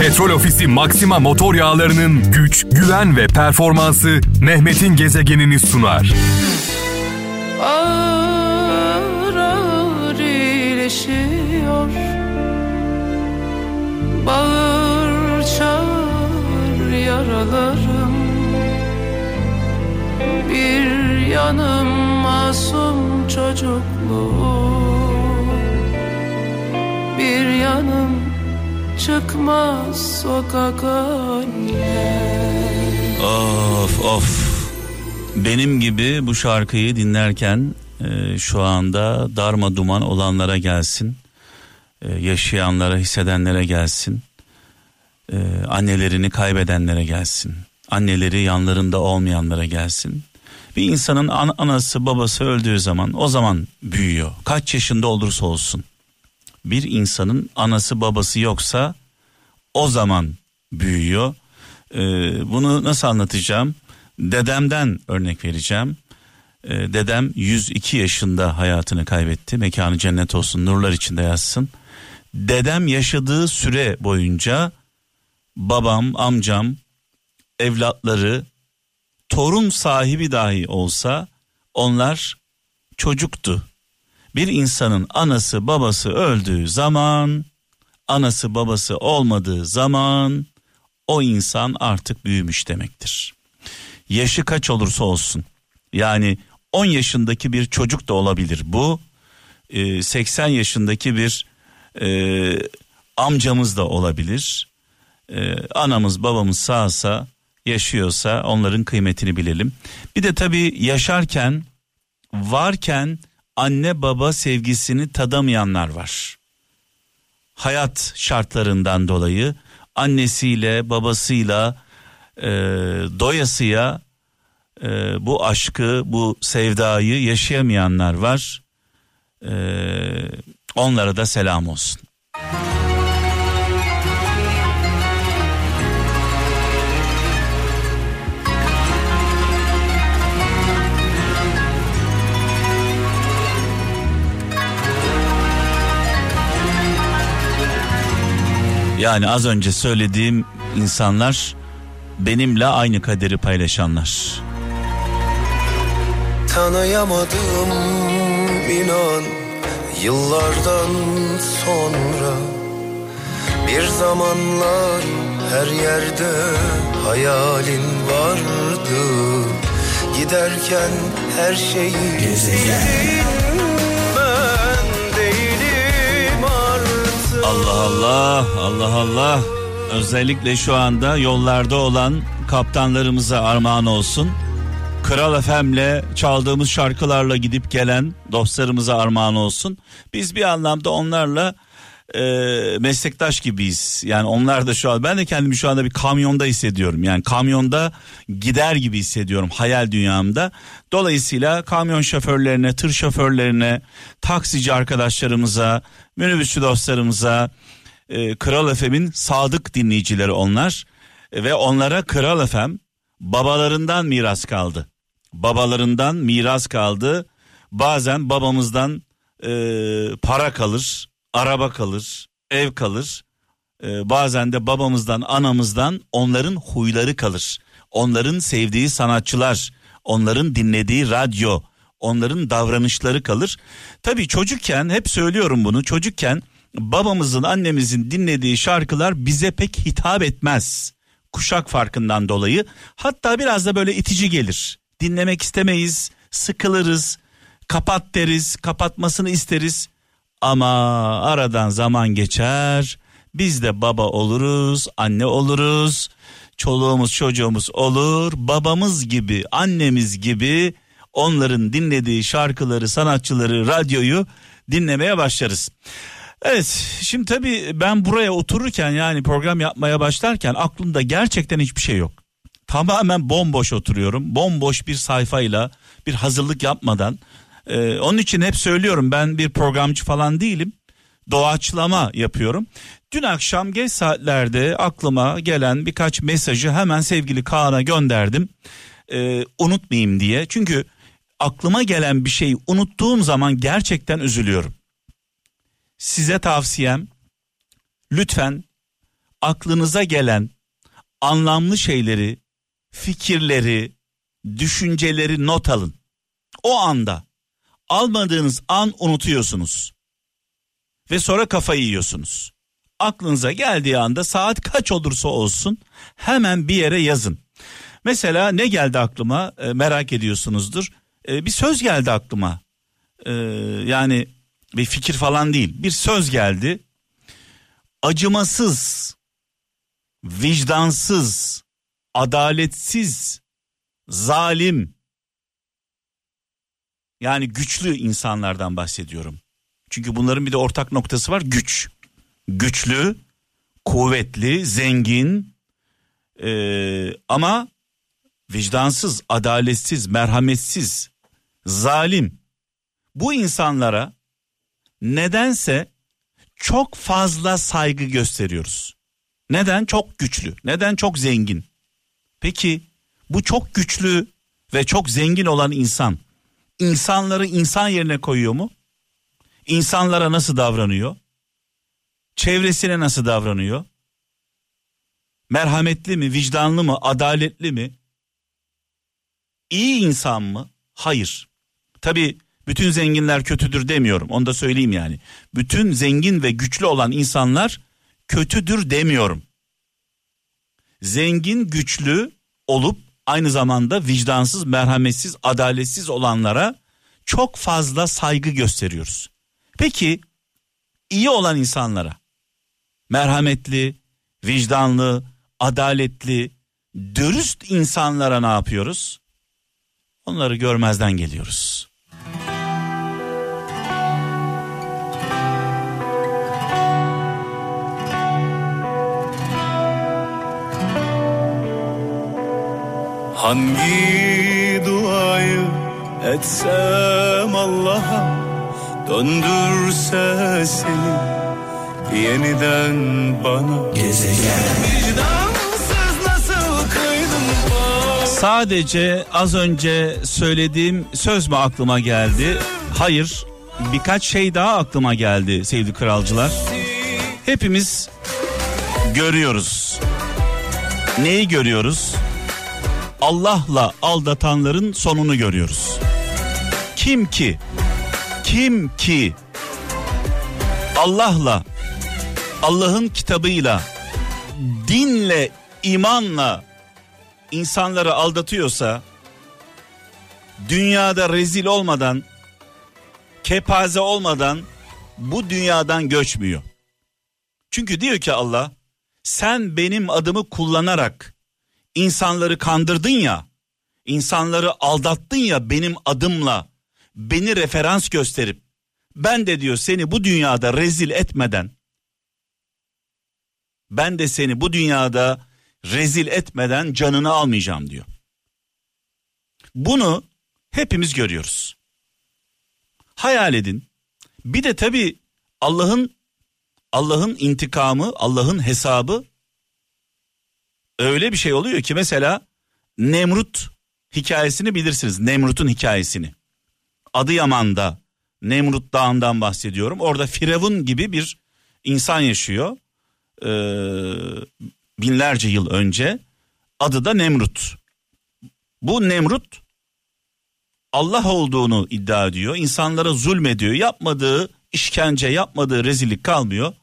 Petrol Ofisi Maxima motor yağlarının güç, güven ve performansı Mehmet'in gezegenini sunar. Ağır ağır iyileşiyor. Bağır çağır yaralarım. Bir yanım masum çocukluğum. Bir yanım çıkmaz sokak anne Of of. Benim gibi bu şarkıyı dinlerken e, şu anda darma duman olanlara gelsin. E, yaşayanlara, hissedenlere gelsin. E, annelerini kaybedenlere gelsin. Anneleri yanlarında olmayanlara gelsin. Bir insanın an- anası babası öldüğü zaman o zaman büyüyor. Kaç yaşında olursa olsun. Bir insanın anası babası yoksa o zaman büyüyor. Ee, bunu nasıl anlatacağım? Dedemden örnek vereceğim. Ee, dedem 102 yaşında hayatını kaybetti. Mekanı cennet olsun, nurlar içinde yatsın. Dedem yaşadığı süre boyunca babam, amcam, evlatları, torun sahibi dahi olsa onlar çocuktu. Bir insanın anası babası öldüğü zaman, anası babası olmadığı zaman o insan artık büyümüş demektir. Yaşı kaç olursa olsun. Yani 10 yaşındaki bir çocuk da olabilir bu. Ee, 80 yaşındaki bir e, amcamız da olabilir. Ee, anamız babamız sağsa yaşıyorsa onların kıymetini bilelim. Bir de tabii yaşarken varken anne baba sevgisini tadamayanlar var. Hayat şartlarından dolayı annesiyle babasıyla e, doyasıya e, bu aşkı bu sevdayı yaşayamayanlar var. E, onlara da selam olsun. Yani az önce söylediğim insanlar benimle aynı kaderi paylaşanlar. Tanıyamadım inan. Yıllardan sonra Bir zamanlar her yerde hayalin vardı. Giderken her şeyi Gezegen Allah Allah Allah Allah özellikle şu anda yollarda olan kaptanlarımıza armağan olsun. Kral FM'le çaldığımız şarkılarla gidip gelen dostlarımıza armağan olsun. Biz bir anlamda onlarla e, meslektaş gibiyiz. Yani onlar da şu an ben de kendimi şu anda bir kamyonda hissediyorum. Yani kamyonda gider gibi hissediyorum hayal dünyamda. Dolayısıyla kamyon şoförlerine, tır şoförlerine, taksici arkadaşlarımıza, minibüsçü dostlarımıza, e, Kral FM'in sadık dinleyicileri onlar. E, ve onlara Kral FM babalarından miras kaldı. Babalarından miras kaldı. Bazen babamızdan e, para kalır, araba kalır, ev kalır. E, bazen de babamızdan, anamızdan onların huyları kalır. Onların sevdiği sanatçılar, onların dinlediği radyo, onların davranışları kalır. Tabii çocukken hep söylüyorum bunu. Çocukken babamızın, annemizin dinlediği şarkılar bize pek hitap etmez. Kuşak farkından dolayı. Hatta biraz da böyle itici gelir. Dinlemek istemeyiz, sıkılırız, kapat deriz, kapatmasını isteriz. Ama aradan zaman geçer. Biz de baba oluruz, anne oluruz. Çoluğumuz çocuğumuz olur. Babamız gibi, annemiz gibi onların dinlediği şarkıları, sanatçıları, radyoyu dinlemeye başlarız. Evet şimdi tabii ben buraya otururken yani program yapmaya başlarken aklımda gerçekten hiçbir şey yok. Tamamen bomboş oturuyorum. Bomboş bir sayfayla bir hazırlık yapmadan. Ee, onun için hep söylüyorum ben bir programcı falan değilim. Doğaçlama yapıyorum. Dün akşam geç saatlerde aklıma gelen birkaç mesajı hemen sevgili Kaan'a gönderdim. Ee, unutmayayım diye. Çünkü aklıma gelen bir şeyi unuttuğum zaman gerçekten üzülüyorum size tavsiyem lütfen aklınıza gelen anlamlı şeyleri, fikirleri, düşünceleri not alın. O anda almadığınız an unutuyorsunuz. Ve sonra kafayı yiyorsunuz. Aklınıza geldiği anda saat kaç olursa olsun hemen bir yere yazın. Mesela ne geldi aklıma e, merak ediyorsunuzdur. E, bir söz geldi aklıma. E, yani bir fikir falan değil. Bir söz geldi. Acımasız, vicdansız, adaletsiz, zalim, yani güçlü insanlardan bahsediyorum. Çünkü bunların bir de ortak noktası var güç. Güçlü, kuvvetli, zengin ee, ama vicdansız, adaletsiz, merhametsiz, zalim. Bu insanlara nedense çok fazla saygı gösteriyoruz. Neden? Çok güçlü. Neden? Çok zengin. Peki bu çok güçlü ve çok zengin olan insan insanları insan yerine koyuyor mu? İnsanlara nasıl davranıyor? Çevresine nasıl davranıyor? Merhametli mi, vicdanlı mı, adaletli mi? İyi insan mı? Hayır. Tabi bütün zenginler kötüdür demiyorum. Onu da söyleyeyim yani. Bütün zengin ve güçlü olan insanlar kötüdür demiyorum. Zengin, güçlü olup aynı zamanda vicdansız, merhametsiz, adaletsiz olanlara çok fazla saygı gösteriyoruz. Peki iyi olan insanlara merhametli, vicdanlı, adaletli, dürüst insanlara ne yapıyoruz? Onları görmezden geliyoruz. Hangi duayı etsem Allah'a döndürse seni yeniden bana gezegen Sadece az önce söylediğim söz mü aklıma geldi? Hayır, birkaç şey daha aklıma geldi sevgili kralcılar. Hepimiz görüyoruz. Neyi görüyoruz? Allah'la aldatanların sonunu görüyoruz. Kim ki kim ki Allah'la Allah'ın kitabıyla dinle imanla insanları aldatıyorsa dünyada rezil olmadan kepaze olmadan bu dünyadan göçmüyor. Çünkü diyor ki Allah sen benim adımı kullanarak insanları kandırdın ya, insanları aldattın ya benim adımla, beni referans gösterip ben de diyor seni bu dünyada rezil etmeden ben de seni bu dünyada rezil etmeden canını almayacağım diyor. Bunu hepimiz görüyoruz. Hayal edin. Bir de tabi Allah'ın Allah'ın intikamı, Allah'ın hesabı öyle bir şey oluyor ki mesela Nemrut hikayesini bilirsiniz. Nemrut'un hikayesini. Adıyaman'da Nemrut Dağı'ndan bahsediyorum. Orada Firavun gibi bir insan yaşıyor. Ee, binlerce yıl önce. Adı da Nemrut. Bu Nemrut Allah olduğunu iddia ediyor. İnsanlara zulmediyor. Yapmadığı işkence, yapmadığı rezillik kalmıyor.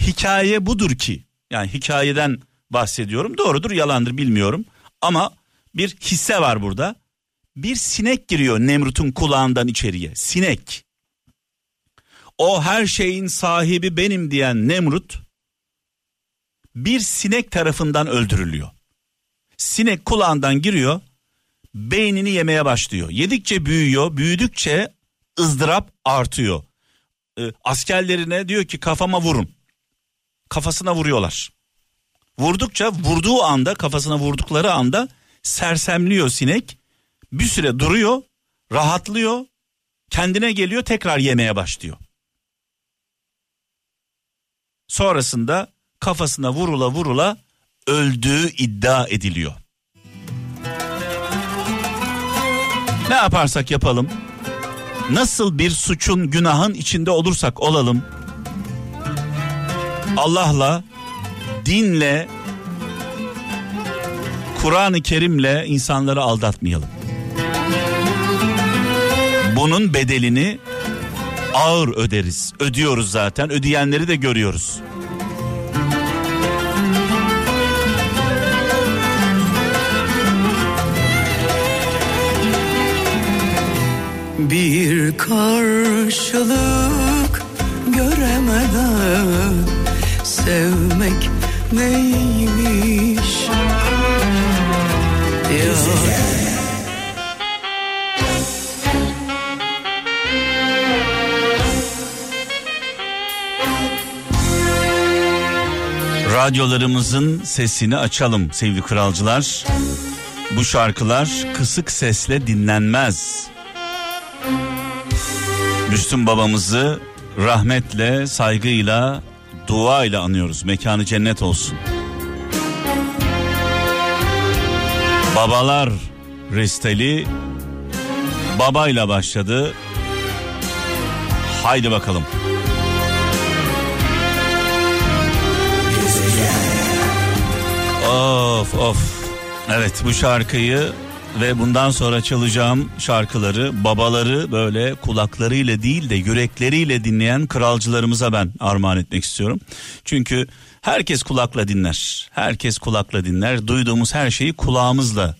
Hikaye budur ki. Yani hikayeden bahsediyorum. Doğrudur yalandır bilmiyorum. Ama bir hisse var burada. Bir sinek giriyor Nemrut'un kulağından içeriye. Sinek. O her şeyin sahibi benim diyen Nemrut bir sinek tarafından öldürülüyor. Sinek kulağından giriyor, beynini yemeye başlıyor. Yedikçe büyüyor, büyüdükçe ızdırap artıyor. E, askerlerine diyor ki kafama vurun. Kafasına vuruyorlar. Vurdukça vurduğu anda kafasına vurdukları anda sersemliyor sinek. Bir süre duruyor, rahatlıyor, kendine geliyor tekrar yemeye başlıyor. Sonrasında kafasına vurula vurula öldüğü iddia ediliyor. Ne yaparsak yapalım, nasıl bir suçun günahın içinde olursak olalım, Allah'la dinle, Kur'an-ı Kerim'le insanları aldatmayalım. Bunun bedelini ağır öderiz. Ödüyoruz zaten. Ödeyenleri de görüyoruz. Bir karşılık göremeden sevmek neymiş? Ya Radyolarımızın sesini açalım sevgili kralcılar. Bu şarkılar kısık sesle dinlenmez. Müslüm babamızı rahmetle, saygıyla, duayla anıyoruz. Mekanı cennet olsun. Babalar resteli babayla başladı. Haydi bakalım. Of of. Evet bu şarkıyı ve bundan sonra çalacağım şarkıları babaları böyle kulaklarıyla değil de yürekleriyle dinleyen kralcılarımıza ben armağan etmek istiyorum. Çünkü herkes kulakla dinler. Herkes kulakla dinler. Duyduğumuz her şeyi kulağımızla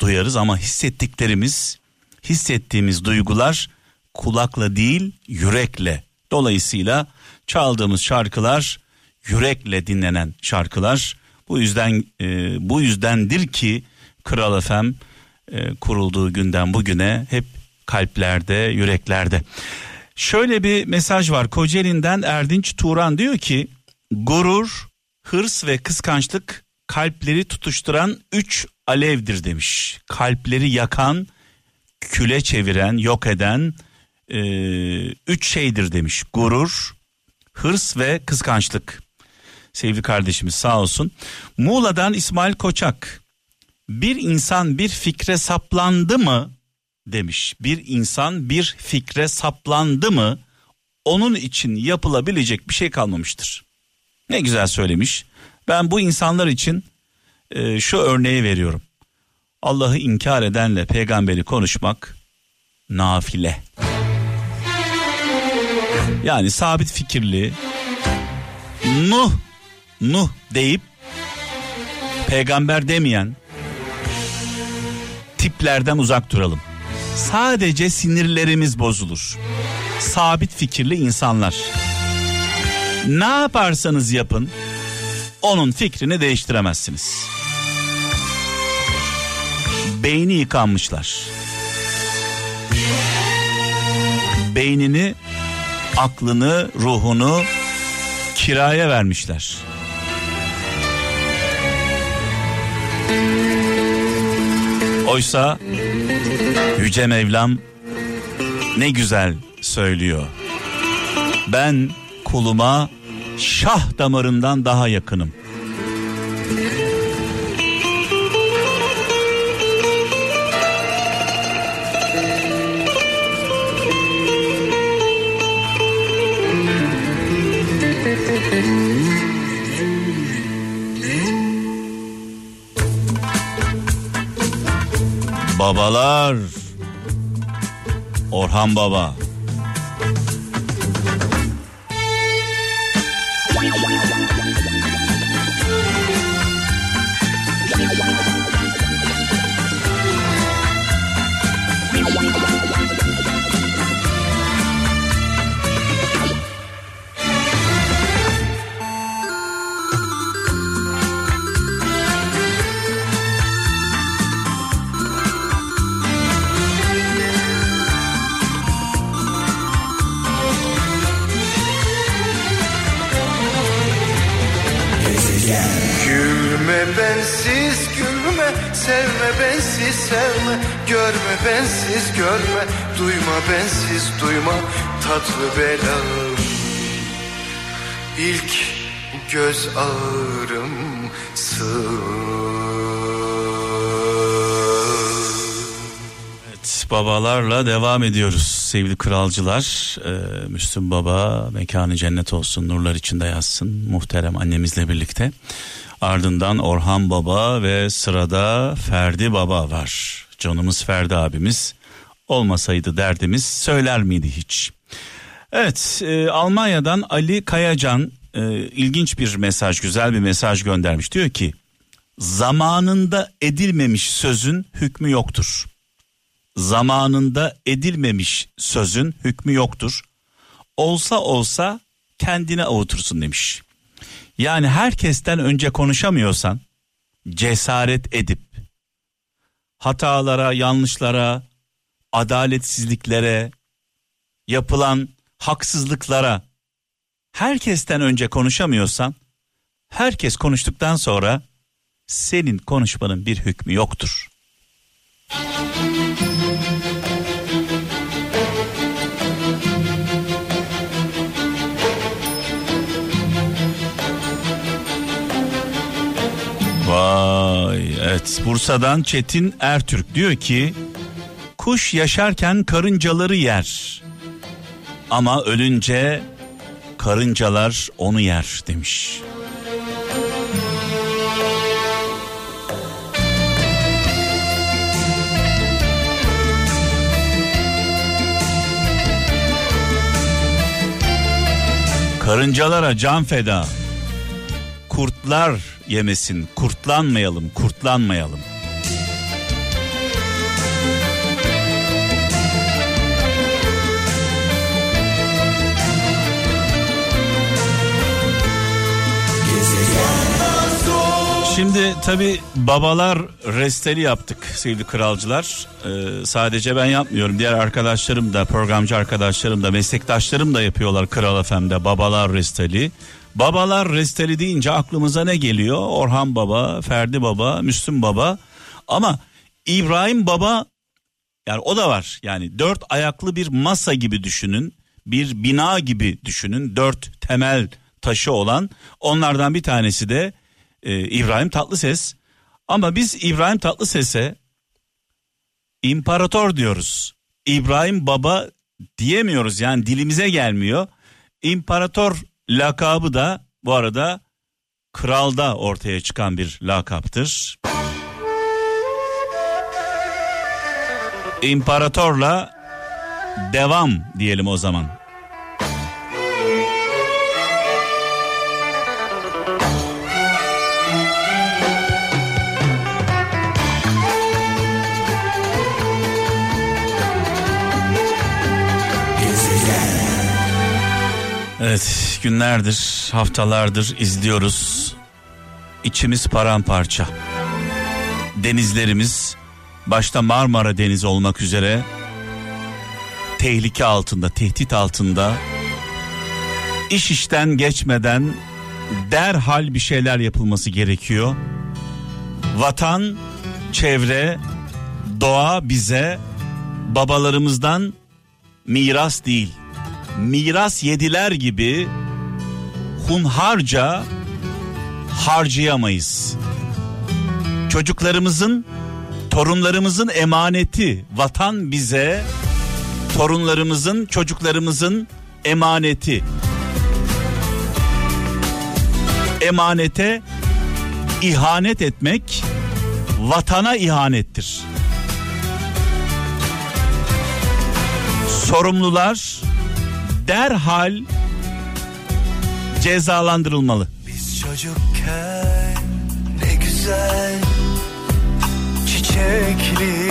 duyarız ama hissettiklerimiz, hissettiğimiz duygular kulakla değil yürekle. Dolayısıyla çaldığımız şarkılar yürekle dinlenen şarkılar. Bu yüzden e, bu yüzdendir ki Kral FM e, kurulduğu günden bugüne hep kalplerde, yüreklerde. Şöyle bir mesaj var. Kocaeli'nden Erdinç Turan diyor ki gurur, hırs ve kıskançlık kalpleri tutuşturan üç alevdir demiş. Kalpleri yakan, küle çeviren, yok eden e, üç şeydir demiş. Gurur, hırs ve kıskançlık. Sevgili kardeşimiz sağ olsun. Muğla'dan İsmail Koçak. Bir insan bir fikre saplandı mı demiş. Bir insan bir fikre saplandı mı onun için yapılabilecek bir şey kalmamıştır. Ne güzel söylemiş. Ben bu insanlar için e, şu örneği veriyorum. Allah'ı inkar edenle peygamberi konuşmak nafile. Yani sabit fikirli Nuh Nuh deyip peygamber demeyen tiplerden uzak duralım. Sadece sinirlerimiz bozulur. Sabit fikirli insanlar. Ne yaparsanız yapın onun fikrini değiştiremezsiniz. Beyni yıkanmışlar. Beynini, aklını, ruhunu kiraya vermişler. Oysa Yüce Mevlam ne güzel söylüyor. Ben kuluma şah damarından daha yakınım. Babalar. Orhan Baba. Gülme bensiz gülme Sevme bensiz sevme. Görme bensiz görme Duyma bensiz duyma. Tatlı belam. İlk göz ağrım Evet, babalarla devam ediyoruz. Sevgili kralcılar. Ee, Müslüm Baba mekanı cennet olsun nurlar içinde yazsın muhterem annemizle birlikte. Ardından Orhan Baba ve sırada Ferdi Baba var. Canımız Ferdi abimiz olmasaydı derdimiz söyler miydi hiç? Evet e, Almanya'dan Ali Kayacan e, ilginç bir mesaj güzel bir mesaj göndermiş. Diyor ki zamanında edilmemiş sözün hükmü yoktur. Zamanında edilmemiş sözün hükmü yoktur. Olsa olsa kendine avutursun demiş. Yani herkesten önce konuşamıyorsan cesaret edip hatalara, yanlışlara, adaletsizliklere, yapılan haksızlıklara herkesten önce konuşamıyorsan herkes konuştuktan sonra senin konuşmanın bir hükmü yoktur. Bursa'dan Çetin Ertürk diyor ki kuş yaşarken karıncaları yer ama ölünce karıncalar onu yer demiş. Karıncalara can feda. Kurtlar yemesin, kurtlanmayalım, kurtlanmayalım. Şimdi tabi babalar resteli yaptık sevgili kralcılar. Ee, sadece ben yapmıyorum. Diğer arkadaşlarım da programcı arkadaşlarım da meslektaşlarım da yapıyorlar Kral FM'de babalar resteli. Babalar resteli deyince aklımıza ne geliyor? Orhan Baba, Ferdi Baba, Müslüm Baba. Ama İbrahim Baba yani o da var. Yani dört ayaklı bir masa gibi düşünün. Bir bina gibi düşünün. Dört temel taşı olan onlardan bir tanesi de e, İbrahim Tatlıses. Ama biz İbrahim Tatlıses'e imparator diyoruz. İbrahim Baba diyemiyoruz yani dilimize gelmiyor. İmparator lakabı da bu arada kralda ortaya çıkan bir lakaptır. İmparatorla devam diyelim o zaman. Evet günlerdir haftalardır izliyoruz. İçimiz paramparça. Denizlerimiz başta Marmara Denizi olmak üzere tehlike altında, tehdit altında. İş işten geçmeden derhal bir şeyler yapılması gerekiyor. Vatan, çevre, doğa bize babalarımızdan miras değil miras yediler gibi hunharca harcayamayız. Çocuklarımızın, torunlarımızın emaneti vatan bize, torunlarımızın, çocuklarımızın emaneti. Emanete ihanet etmek vatana ihanettir. Sorumlular derhal cezalandırılmalı. Biz çocukken ne güzel çiçekli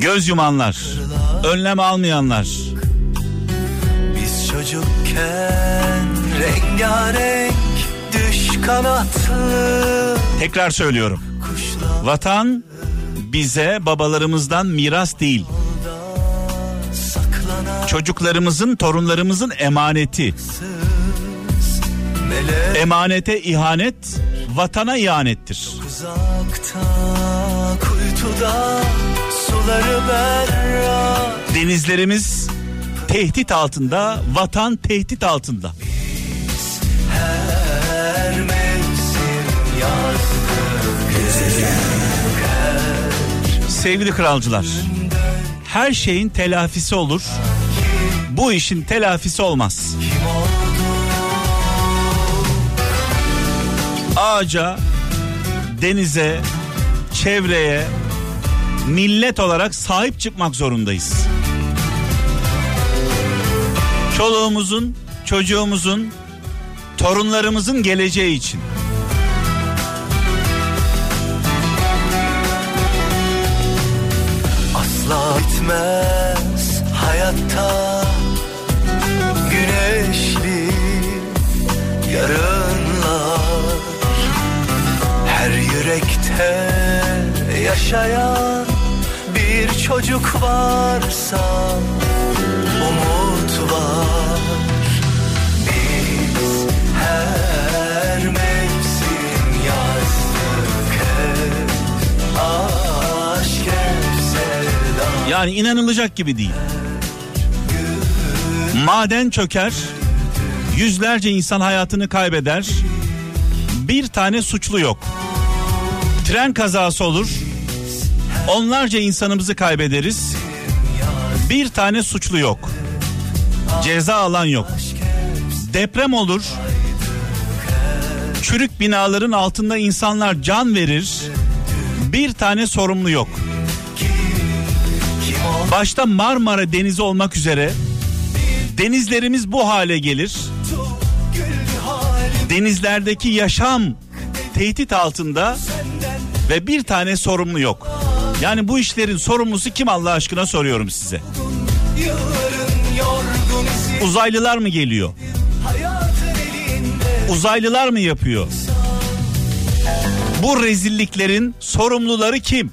Göz yumanlar, önlem almayanlar, Biz çocukken rengarenk düş kanatlı tekrar söylüyorum. Vatan bize babalarımızdan miras değil. Çocuklarımızın, torunlarımızın emaneti. Emanete ihanet, vatana ihanettir. uzakta kuytuda Denizlerimiz tehdit altında, vatan tehdit altında. Sevgili kralcılar, her şeyin telafisi olur. Bu işin telafisi olmaz. Ağaca, denize, çevreye millet olarak sahip çıkmak zorundayız. Çoluğumuzun, çocuğumuzun, torunlarımızın geleceği için. Asla bitmez hayatta yarınlar Her yürekte yaşayan bir çocuk varsa Umut var Biz her mevsim yazdık hep Aşk hep sevda Yani inanılacak gibi değil. Maden çöker, yüzlerce insan hayatını kaybeder. Bir tane suçlu yok. Tren kazası olur. Onlarca insanımızı kaybederiz. Bir tane suçlu yok. Ceza alan yok. Deprem olur. Çürük binaların altında insanlar can verir. Bir tane sorumlu yok. Başta Marmara Denizi olmak üzere denizlerimiz bu hale gelir. Denizlerdeki yaşam tehdit altında ve bir tane sorumlu yok. Yani bu işlerin sorumlusu kim Allah aşkına soruyorum size. Uzaylılar mı geliyor? Uzaylılar mı yapıyor? Bu rezilliklerin sorumluları kim?